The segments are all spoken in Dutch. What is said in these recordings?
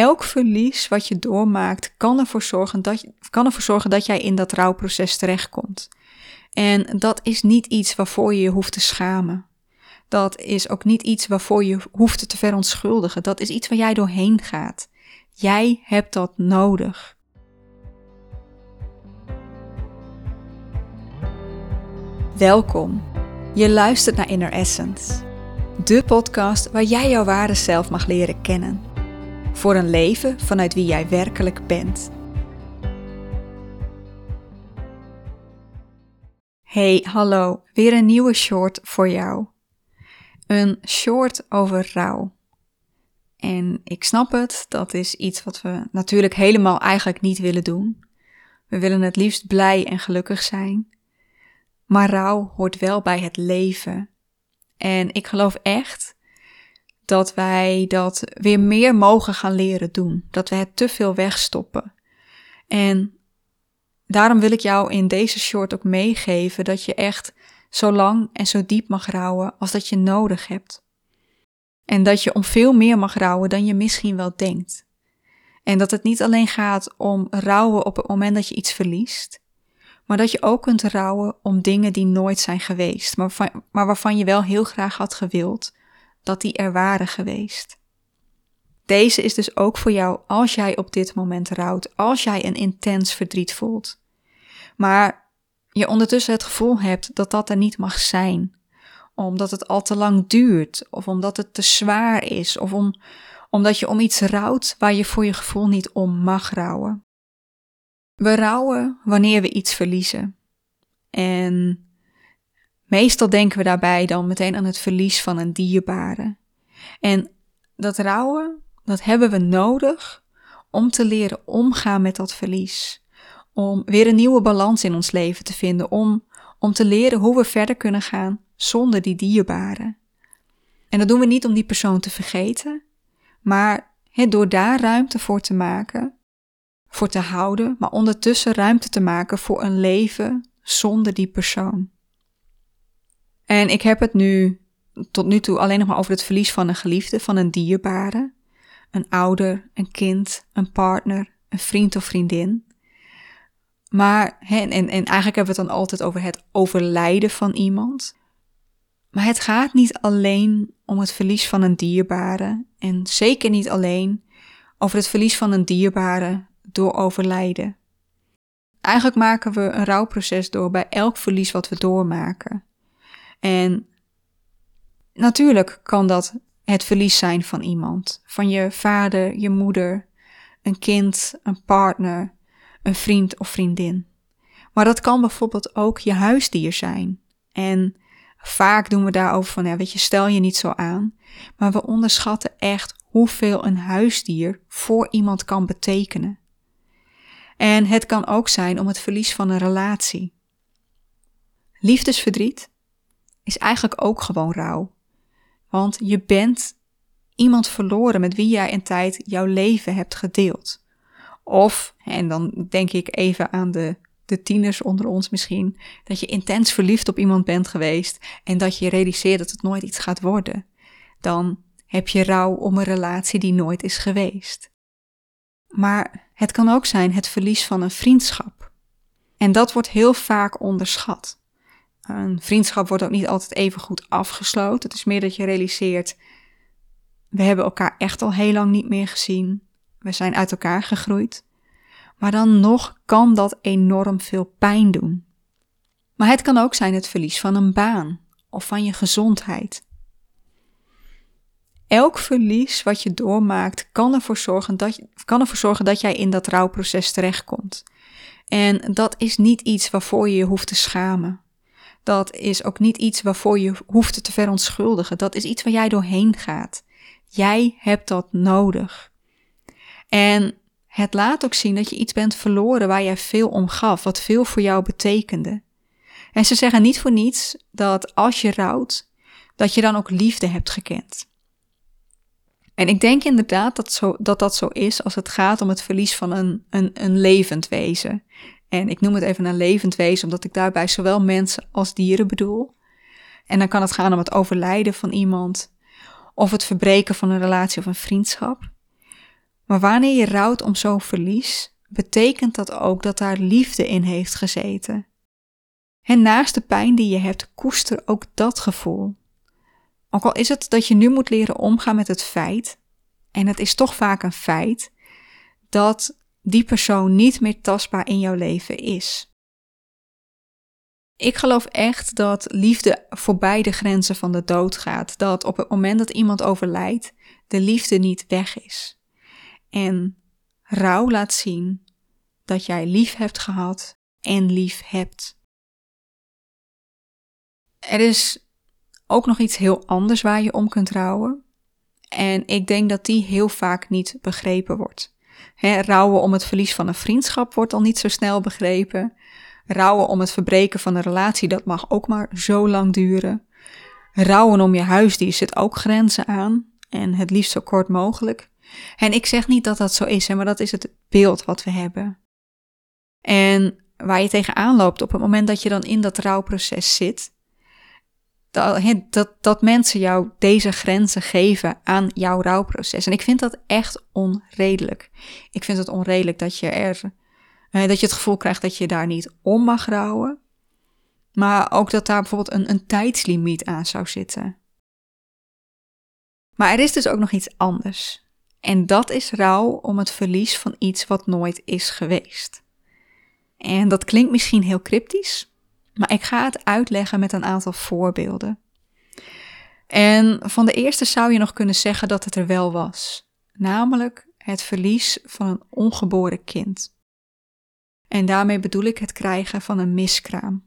elk verlies wat je doormaakt kan ervoor zorgen dat, kan ervoor zorgen dat jij in dat rouwproces terechtkomt. En dat is niet iets waarvoor je je hoeft te schamen. Dat is ook niet iets waarvoor je hoeft te verontschuldigen. Dat is iets waar jij doorheen gaat. Jij hebt dat nodig. Welkom. Je luistert naar Inner Essence, de podcast waar jij jouw ware zelf mag leren kennen. Voor een leven vanuit wie jij werkelijk bent. Hey, hallo, weer een nieuwe short voor jou. Een short over rouw. En ik snap het, dat is iets wat we natuurlijk helemaal eigenlijk niet willen doen. We willen het liefst blij en gelukkig zijn. Maar rouw hoort wel bij het leven. En ik geloof echt dat wij dat weer meer mogen gaan leren doen. Dat we het te veel wegstoppen. En daarom wil ik jou in deze short ook meegeven dat je echt zo lang en zo diep mag rouwen als dat je nodig hebt. En dat je om veel meer mag rouwen dan je misschien wel denkt. En dat het niet alleen gaat om rouwen op het moment dat je iets verliest, maar dat je ook kunt rouwen om dingen die nooit zijn geweest, maar, maar waarvan je wel heel graag had gewild dat die er waren geweest. Deze is dus ook voor jou als jij op dit moment rouwt, als jij een intens verdriet voelt. Maar je ondertussen het gevoel hebt dat dat er niet mag zijn, omdat het al te lang duurt, of omdat het te zwaar is, of om, omdat je om iets rouwt waar je voor je gevoel niet om mag rouwen. We rouwen wanneer we iets verliezen. En meestal denken we daarbij dan meteen aan het verlies van een dierbare. En dat rouwen, dat hebben we nodig om te leren omgaan met dat verlies. Om weer een nieuwe balans in ons leven te vinden. Om, om te leren hoe we verder kunnen gaan zonder die dierbare. En dat doen we niet om die persoon te vergeten, maar door daar ruimte voor te maken voor te houden, maar ondertussen ruimte te maken voor een leven zonder die persoon. En ik heb het nu tot nu toe alleen nog maar over het verlies van een geliefde, van een dierbare, een ouder, een kind, een partner, een vriend of vriendin. Maar, en, en, en eigenlijk hebben we het dan altijd over het overlijden van iemand. Maar het gaat niet alleen om het verlies van een dierbare en zeker niet alleen over het verlies van een dierbare door overlijden. Eigenlijk maken we een rouwproces door bij elk verlies wat we doormaken. En natuurlijk kan dat het verlies zijn van iemand, van je vader, je moeder, een kind, een partner, een vriend of vriendin. Maar dat kan bijvoorbeeld ook je huisdier zijn. En vaak doen we daarover van, ja, weet je, stel je niet zo aan. Maar we onderschatten echt hoeveel een huisdier voor iemand kan betekenen. En het kan ook zijn om het verlies van een relatie. Liefdesverdriet is eigenlijk ook gewoon rouw. Want je bent iemand verloren met wie jij een tijd jouw leven hebt gedeeld. Of, en dan denk ik even aan de, de tieners onder ons misschien, dat je intens verliefd op iemand bent geweest en dat je realiseert dat het nooit iets gaat worden. Dan heb je rouw om een relatie die nooit is geweest. Maar het kan ook zijn het verlies van een vriendschap. En dat wordt heel vaak onderschat. Een vriendschap wordt ook niet altijd even goed afgesloten. Het is meer dat je realiseert, we hebben elkaar echt al heel lang niet meer gezien. We zijn uit elkaar gegroeid. Maar dan nog kan dat enorm veel pijn doen. Maar het kan ook zijn het verlies van een baan of van je gezondheid. Elk verlies wat je doormaakt kan ervoor zorgen dat, je, kan ervoor zorgen dat jij in dat rouwproces terechtkomt. En dat is niet iets waarvoor je je hoeft te schamen. Dat is ook niet iets waarvoor je hoeft te verontschuldigen. Dat is iets waar jij doorheen gaat. Jij hebt dat nodig. En het laat ook zien dat je iets bent verloren waar jij veel om gaf, wat veel voor jou betekende. En ze zeggen niet voor niets dat als je rouwt, dat je dan ook liefde hebt gekend. En ik denk inderdaad dat, zo, dat dat zo is als het gaat om het verlies van een, een, een levend wezen. En ik noem het even een levend wezen, omdat ik daarbij zowel mensen als dieren bedoel. En dan kan het gaan om het overlijden van iemand, of het verbreken van een relatie of een vriendschap. Maar wanneer je rouwt om zo'n verlies, betekent dat ook dat daar liefde in heeft gezeten. En naast de pijn die je hebt, koester ook dat gevoel. Ook al is het dat je nu moet leren omgaan met het feit, en het is toch vaak een feit, dat die persoon niet meer tastbaar in jouw leven is. Ik geloof echt dat liefde voorbij de grenzen van de dood gaat. Dat op het moment dat iemand overlijdt, de liefde niet weg is. En rouw laat zien dat jij lief hebt gehad en lief hebt. Er is ook nog iets heel anders waar je om kunt rouwen. En ik denk dat die heel vaak niet begrepen wordt. He, rouwen om het verlies van een vriendschap wordt al niet zo snel begrepen. Rouwen om het verbreken van een relatie, dat mag ook maar zo lang duren. Rouwen om je huisdier zit ook grenzen aan. En het liefst zo kort mogelijk. En ik zeg niet dat dat zo is, maar dat is het beeld wat we hebben. En waar je tegenaan loopt op het moment dat je dan in dat rouwproces zit, dat, dat, mensen jou deze grenzen geven aan jouw rouwproces. En ik vind dat echt onredelijk. Ik vind het onredelijk dat je er, eh, dat je het gevoel krijgt dat je daar niet om mag rouwen. Maar ook dat daar bijvoorbeeld een, een tijdslimiet aan zou zitten. Maar er is dus ook nog iets anders. En dat is rouw om het verlies van iets wat nooit is geweest. En dat klinkt misschien heel cryptisch, maar ik ga het uitleggen met een aantal voorbeelden. En van de eerste zou je nog kunnen zeggen dat het er wel was, namelijk het verlies van een ongeboren kind. En daarmee bedoel ik het krijgen van een miskraam.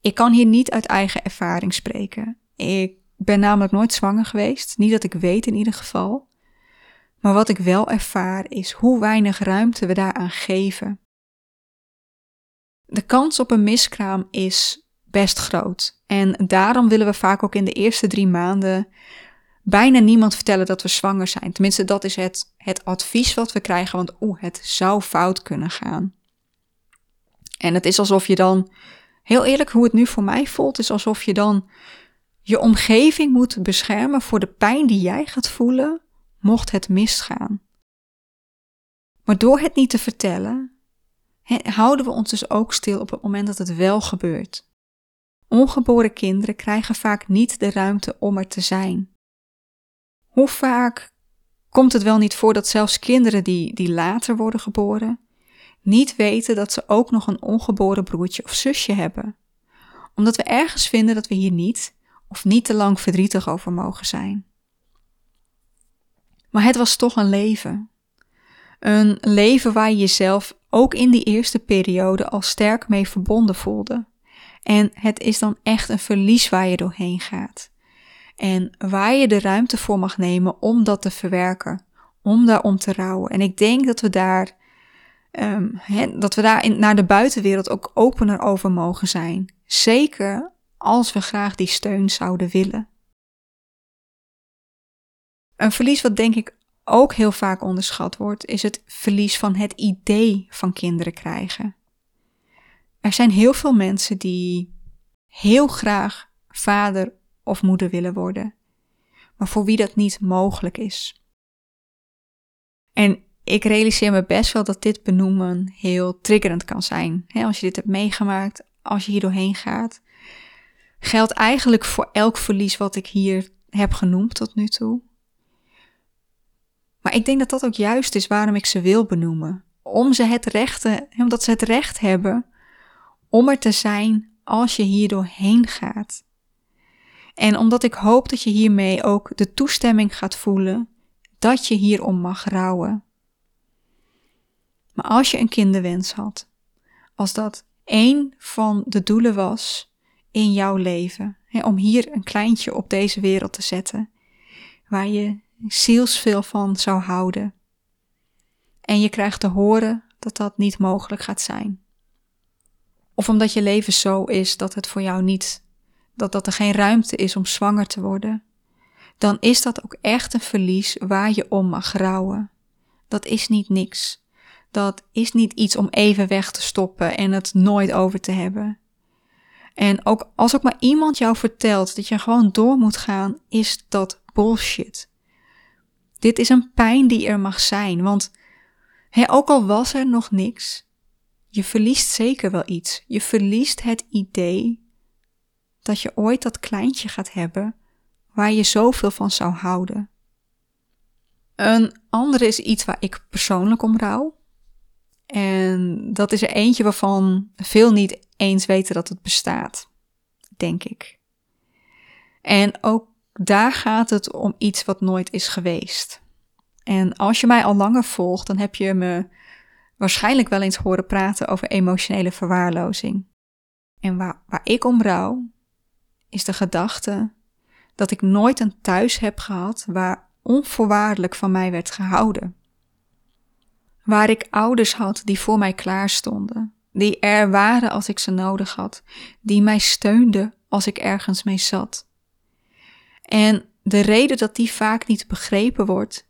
Ik kan hier niet uit eigen ervaring spreken. Ik ben namelijk nooit zwanger geweest, niet dat ik weet in ieder geval. Maar wat ik wel ervaar is hoe weinig ruimte we daaraan geven. De kans op een miskraam is best groot. En daarom willen we vaak ook in de eerste drie maanden bijna niemand vertellen dat we zwanger zijn. Tenminste, dat is het, het advies wat we krijgen, want oeh, het zou fout kunnen gaan. En het is alsof je dan, heel eerlijk, hoe het nu voor mij voelt, is alsof je dan je omgeving moet beschermen voor de pijn die jij gaat voelen, mocht het misgaan. Maar door het niet te vertellen, houden we ons dus ook stil op het moment dat het wel gebeurt. Ongeboren kinderen krijgen vaak niet de ruimte om er te zijn. Hoe vaak komt het wel niet voor dat zelfs kinderen die, die later worden geboren, niet weten dat ze ook nog een ongeboren broertje of zusje hebben? Omdat we ergens vinden dat we hier niet of niet te lang verdrietig over mogen zijn. Maar het was toch een leven. Een leven waar je jezelf ook in die eerste periode al sterk mee verbonden voelde. En het is dan echt een verlies waar je doorheen gaat. En waar je de ruimte voor mag nemen om dat te verwerken, om daarom te rouwen. En ik denk dat we daar, um, dat we daar in, naar de buitenwereld ook opener over mogen zijn. Zeker als we graag die steun zouden willen. Een verlies wat denk ik ook heel vaak onderschat wordt, is het verlies van het idee van kinderen krijgen. Er zijn heel veel mensen die heel graag vader of moeder willen worden, maar voor wie dat niet mogelijk is. En ik realiseer me best wel dat dit benoemen heel triggerend kan zijn. als je dit hebt meegemaakt, als je hier doorheen gaat, geldt eigenlijk voor elk verlies wat ik hier heb genoemd tot nu toe. Maar ik denk dat dat ook juist is waarom ik ze wil benoemen. Om ze het rechte, omdat ze het recht hebben om er te zijn als je hier doorheen gaat. En omdat ik hoop dat je hiermee ook de toestemming gaat voelen dat je hierom mag rouwen. Maar als je een kinderwens had, als dat één van de doelen was in jouw leven, hè, om hier een kleintje op deze wereld te zetten, waar je zielsveel van zou houden. En je krijgt te horen dat dat niet mogelijk gaat zijn. Of omdat je leven zo is dat het voor jou niet, dat, dat er geen ruimte is om zwanger te worden, dan is dat ook echt een verlies waar je om mag rouwen. Dat is niet niks. Dat is niet iets om even weg te stoppen en het nooit over te hebben. En ook als ook maar iemand jou vertelt dat je gewoon door moet gaan, is dat bullshit. Dit is een pijn die er mag zijn, want ook al was er nog niks, je verliest zeker wel iets. Je verliest het idee dat je ooit dat kleintje gaat hebben waar je zoveel van zou houden. Een andere is iets waar ik persoonlijk om rouw. En dat is er eentje waarvan veel niet eens weten dat het bestaat, denk ik. En ook daar gaat het om iets wat nooit is geweest. En als je mij al langer volgt, dan heb je me waarschijnlijk wel eens horen praten over emotionele verwaarlozing. En waar, waar ik om rouw, is de gedachte dat ik nooit een thuis heb gehad waar onvoorwaardelijk van mij werd gehouden. Waar ik ouders had die voor mij klaar stonden, die er waren als ik ze nodig had, die mij steunden als ik ergens mee zat. En de reden dat die vaak niet begrepen wordt,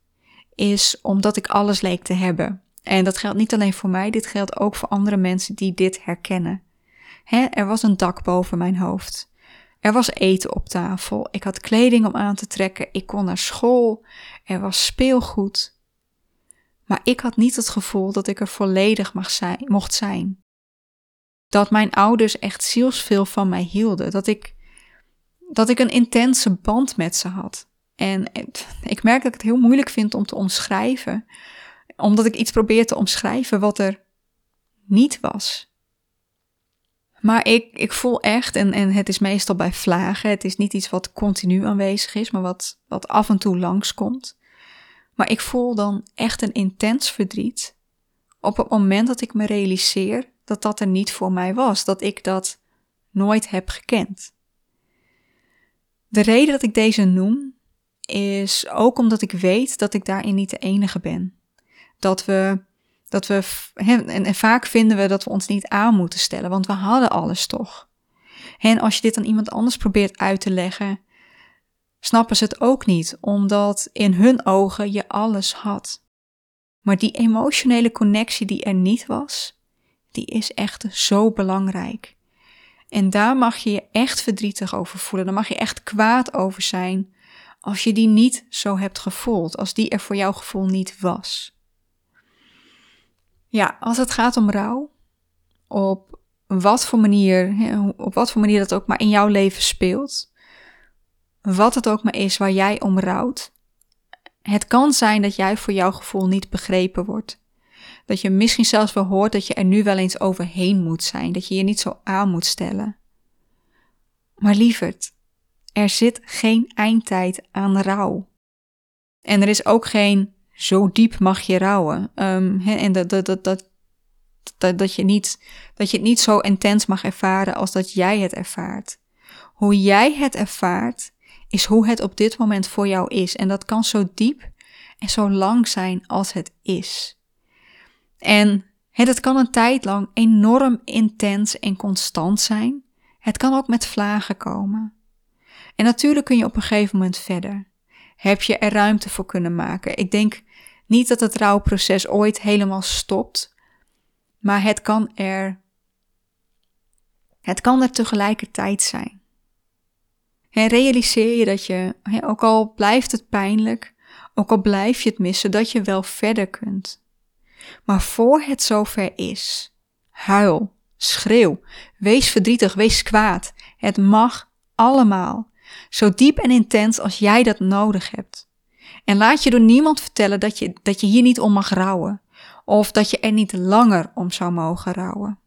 is omdat ik alles leek te hebben. En dat geldt niet alleen voor mij, dit geldt ook voor andere mensen die dit herkennen. er was een dak boven mijn hoofd. Er was eten op tafel. Ik had kleding om aan te trekken. Ik kon naar school. Er was speelgoed. Maar ik had niet het gevoel dat ik er volledig mag zijn, mocht zijn. Dat mijn ouders echt zielsveel van mij hielden. Dat ik, dat ik een intense band met ze had. En ik merk dat ik het heel moeilijk vind om te omschrijven. Omdat ik iets probeer te omschrijven wat er niet was. Maar ik, ik voel echt, en, en het is meestal bij vlagen, het is niet iets wat continu aanwezig is, maar wat, wat af en toe langskomt. Maar ik voel dan echt een intens verdriet op het moment dat ik me realiseer dat dat er niet voor mij was, dat ik dat nooit heb gekend. De reden dat ik deze noem is ook omdat ik weet dat ik daarin niet de enige ben. Dat we dat we, en, en vaak vinden we dat we ons niet aan moeten stellen, want we hadden alles toch. En als je dit aan iemand anders probeert uit te leggen, snappen ze het ook niet, omdat in hun ogen je alles had. Maar die emotionele connectie die er niet was, die is echt zo belangrijk. En daar mag je je echt verdrietig over voelen. Daar mag je echt kwaad over zijn als je die niet zo hebt gevoeld, als die er voor jouw gevoel niet was. Ja, als het gaat om rouw, op wat voor manier, op wat voor manier dat ook maar in jouw leven speelt, wat het ook maar is waar jij om rouwt, het kan zijn dat jij voor jouw gevoel niet begrepen wordt. Dat je misschien zelfs wel hoort dat je er nu wel eens overheen moet zijn, dat je je niet zo aan moet stellen. Maar lieverd, er zit geen eindtijd aan rouw. En er is ook geen zo diep mag je rouwen. Um, en dat, dat, dat, dat, dat, dat, je niet, dat je het niet zo intens mag ervaren als dat jij het ervaart. Hoe jij het ervaart, is hoe het op dit moment voor jou is. En dat kan zo diep en zo lang zijn als het is. En het kan een tijd lang enorm intens en constant zijn. Het kan ook met vlagen komen. En natuurlijk kun je op een gegeven moment verder. Heb je er ruimte voor kunnen maken? Ik denk niet dat het rouwproces ooit helemaal stopt, maar het kan er, het kan er tegelijkertijd zijn. En realiseer je dat je, ook al blijft het pijnlijk, ook al blijf je het missen, dat je wel verder kunt. Maar voor het zover is, huil, schreeuw, wees verdrietig, wees kwaad. Het mag allemaal, zo diep en intens als jij dat nodig hebt. En laat je door niemand vertellen dat je, dat je hier niet om mag rouwen. Of dat je er niet langer om zou mogen rouwen.